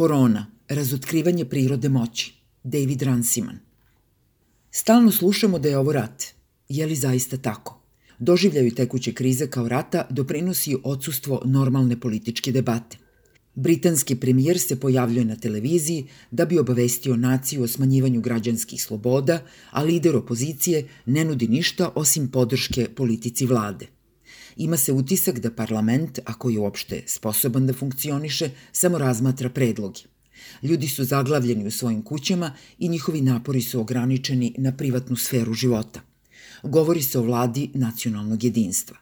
Korona, razotkrivanje prirode moći. David Ransiman. Stalno slušamo da je ovo rat. Je li zaista tako? Doživljaju tekuće krize kao rata doprinosi odsustvo normalne političke debate. Britanski premijer se pojavljuje na televiziji da bi obavestio naciju o smanjivanju građanskih sloboda, a lider opozicije ne nudi ništa osim podrške politici vlade. Ima se utisak da parlament, ako je uopšte sposoban da funkcioniše, samo razmatra predlogi. Ljudi su zaglavljeni u svojim kućama i njihovi napori su ograničeni na privatnu sferu života. Govori se o vladi nacionalnog jedinstva.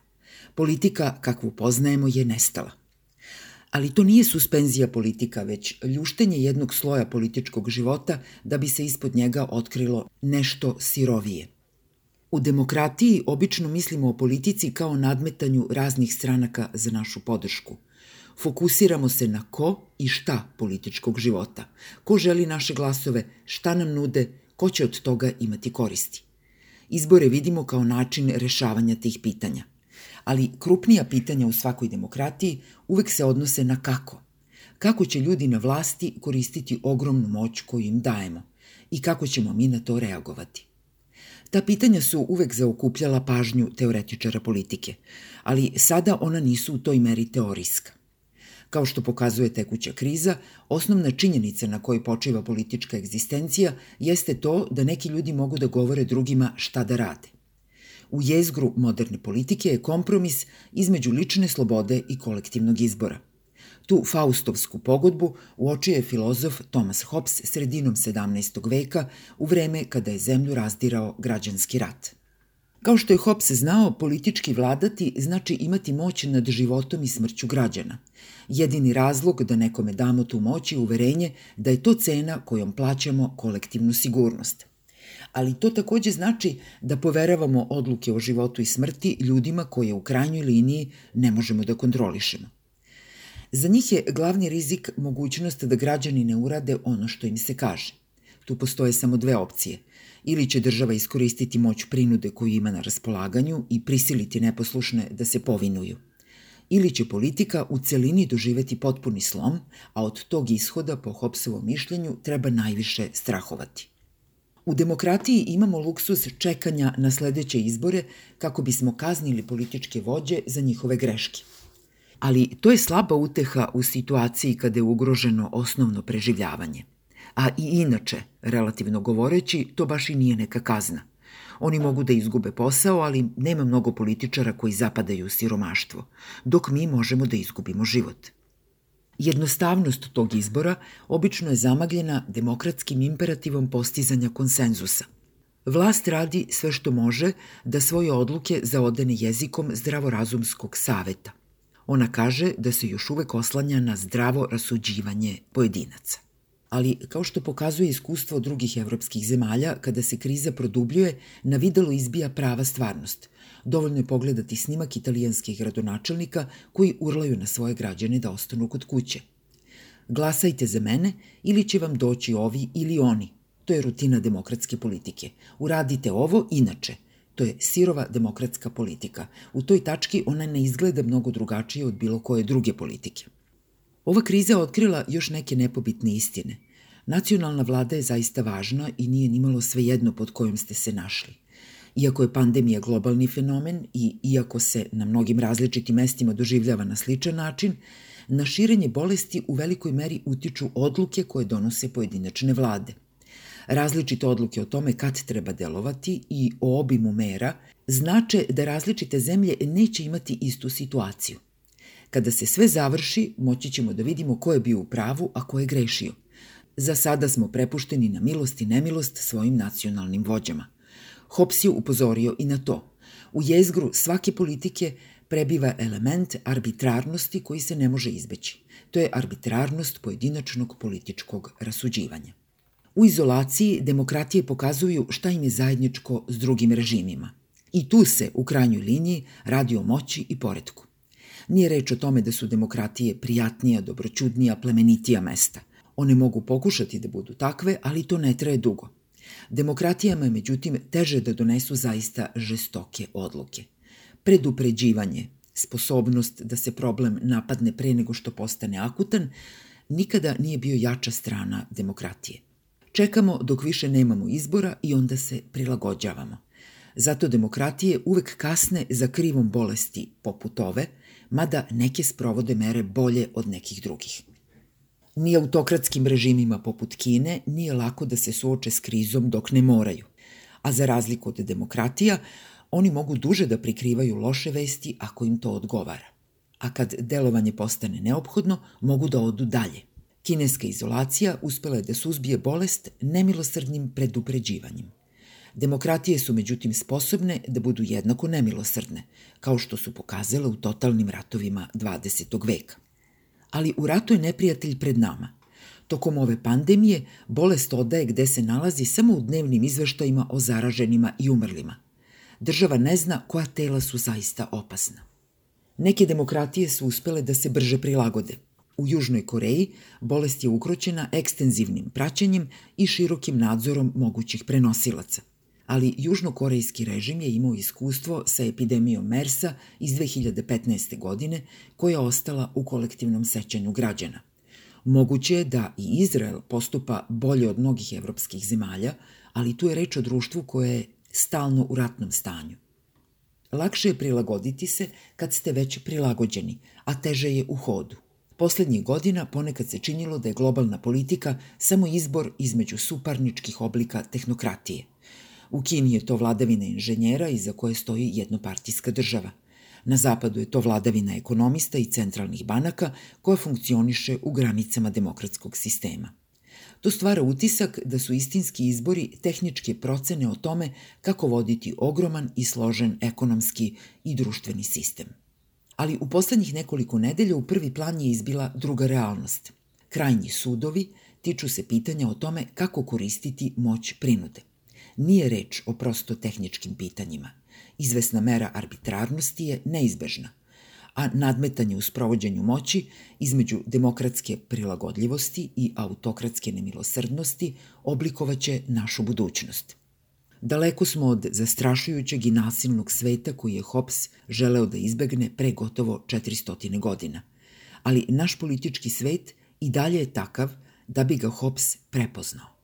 Politika, kakvu poznajemo, je nestala. Ali to nije suspenzija politika, već ljuštenje jednog sloja političkog života da bi se ispod njega otkrilo nešto sirovije. U demokratiji obično mislimo o politici kao nadmetanju raznih stranaka za našu podršku. Fokusiramo se na ko i šta političkog života. Ko želi naše glasove, šta nam nude, ko će od toga imati koristi. Izbore vidimo kao način rešavanja tih pitanja. Ali krupnija pitanja u svakoj demokratiji uvek se odnose na kako. Kako će ljudi na vlasti koristiti ogromnu moć koju im dajemo i kako ćemo mi na to reagovati. Ta pitanja su uvek zaokupljala pažnju teoretičara politike, ali sada ona nisu u toj meri teorijska. Kao što pokazuje tekuća kriza, osnovna činjenica na kojoj počiva politička egzistencija jeste to da neki ljudi mogu da govore drugima šta da rade. U jezgru moderne politike je kompromis između lične slobode i kolektivnog izbora. Tu faustovsku pogodbu uočio je filozof Thomas Hobbes sredinom 17. veka u vreme kada je zemlju razdirao građanski rat. Kao što je Hobbes znao, politički vladati znači imati moć nad životom i smrću građana. Jedini razlog da nekome damo tu moć je uverenje da je to cena kojom plaćamo kolektivnu sigurnost. Ali to takođe znači da poveravamo odluke o životu i smrti ljudima koje u krajnjoj liniji ne možemo da kontrolišemo. Za njih je glavni rizik mogućnost da građani ne urade ono što im se kaže. Tu postoje samo dve opcije – Ili će država iskoristiti moć prinude koju ima na raspolaganju i prisiliti neposlušne da se povinuju. Ili će politika u celini doživeti potpuni slom, a od tog ishoda, po Hopsovom mišljenju, treba najviše strahovati. U demokratiji imamo luksus čekanja na sledeće izbore kako bismo kaznili političke vođe za njihove greške. Ali to je slaba uteha u situaciji kada je ugroženo osnovno preživljavanje – A i inače, relativno govoreći, to baš i nije neka kazna. Oni mogu da izgube posao, ali nema mnogo političara koji zapadaju u siromaštvo, dok mi možemo da izgubimo život. Jednostavnost tog izbora obično je zamagljena demokratskim imperativom postizanja konsenzusa. Vlast radi sve što može da svoje odluke zaodene jezikom zdravorazumskog saveta. Ona kaže da se još uvek oslanja na zdravo rasuđivanje pojedinaca ali kao što pokazuje iskustvo drugih evropskih zemalja, kada se kriza produbljuje, na videlo izbija prava stvarnost. Dovoljno je pogledati snimak italijanskih gradonačelnika koji urlaju na svoje građane da ostanu kod kuće. Glasajte za mene ili će vam doći ovi ili oni. To je rutina demokratske politike. Uradite ovo inače. To je sirova demokratska politika. U toj tački ona ne izgleda mnogo drugačije od bilo koje druge politike. Ova kriza je otkrila još neke nepobitne istine. Nacionalna vlada je zaista važna i nije nimalo svejedno pod kojom ste se našli. Iako je pandemija globalni fenomen i iako se na mnogim različitim mestima doživljava na sličan način, na širenje bolesti u velikoj meri utiču odluke koje donose pojedinačne vlade. Različite odluke o tome kad treba delovati i o obimu mera znače da različite zemlje neće imati istu situaciju. Kada se sve završi, moći ćemo da vidimo ko je bio u pravu, a ko je grešio. Za sada smo prepušteni na milost i nemilost svojim nacionalnim vođama. Hobbes je upozorio i na to. U jezgru svake politike prebiva element arbitrarnosti koji se ne može izbeći. To je arbitrarnost pojedinačnog političkog rasuđivanja. U izolaciji demokratije pokazuju šta im je zajedničko s drugim režimima. I tu se, u krajnjoj liniji, radi o moći i poredku. Nije reč o tome da su demokratije prijatnija, dobroćudnija, plemenitija mesta. One mogu pokušati da budu takve, ali to ne traje dugo. Demokratijama je međutim teže da donesu zaista žestoke odluke. Predupređivanje, sposobnost da se problem napadne pre nego što postane akutan, nikada nije bio jača strana demokratije. Čekamo dok više nemamo izbora i onda se prilagođavamo. Zato demokratije uvek kasne za krivom bolesti poput ove, mada neke sprovode mere bolje od nekih drugih. Ni autokratskim režimima poput Kine nije lako da se suoče s krizom dok ne moraju. A za razliku od demokratija, oni mogu duže da prikrivaju loše vesti ako im to odgovara. A kad delovanje postane neophodno, mogu da odu dalje. Kineska izolacija uspela je da suzbije bolest nemilosrdnim predupređivanjem. Demokratije su međutim sposobne da budu jednako nemilosrdne, kao što su pokazale u totalnim ratovima 20. veka. Ali u ratu je neprijatelj pred nama. Tokom ove pandemije bolest odaje gde se nalazi samo u dnevnim izveštajima o zaraženima i umrlima. Država ne zna koja tela su zaista opasna. Neke demokratije su uspele da se brže prilagode – U Južnoj Koreji bolest je ukroćena ekstenzivnim praćenjem i širokim nadzorom mogućih prenosilaca. Ali južnokorejski režim je imao iskustvo sa epidemijom MERSA iz 2015. godine koja je ostala u kolektivnom sećanju građana. Moguće je da i Izrael postupa bolje od mnogih evropskih zemalja, ali tu je reč o društvu koje je stalno u ratnom stanju. Lakše je prilagoditi se kad ste već prilagođeni, a teže je u hodu. Poslednjih godina ponekad se činilo da je globalna politika samo izbor između suparničkih oblika tehnokratije. U Kini je to vladavina inženjera iza koje stoji jednopartijska država. Na zapadu je to vladavina ekonomista i centralnih banaka koja funkcioniše u granicama demokratskog sistema. To stvara utisak da su istinski izbori tehničke procene o tome kako voditi ogroman i složen ekonomski i društveni sistem ali u poslednjih nekoliko nedelja u prvi plan je izbila druga realnost. Krajnji sudovi tiču se pitanja o tome kako koristiti moć prinude. Nije reč o prosto tehničkim pitanjima. Izvesna mera arbitrarnosti je neizbežna, a nadmetanje u sprovođenju moći između demokratske prilagodljivosti i autokratske nemilosrdnosti oblikovaće našu budućnost. Daleko smo od zastrašujućeg i nasilnog sveta koji je Hobbes želeo da izbegne pre gotovo 400 godina. Ali naš politički svet i dalje je takav da bi ga Hobbes prepoznao.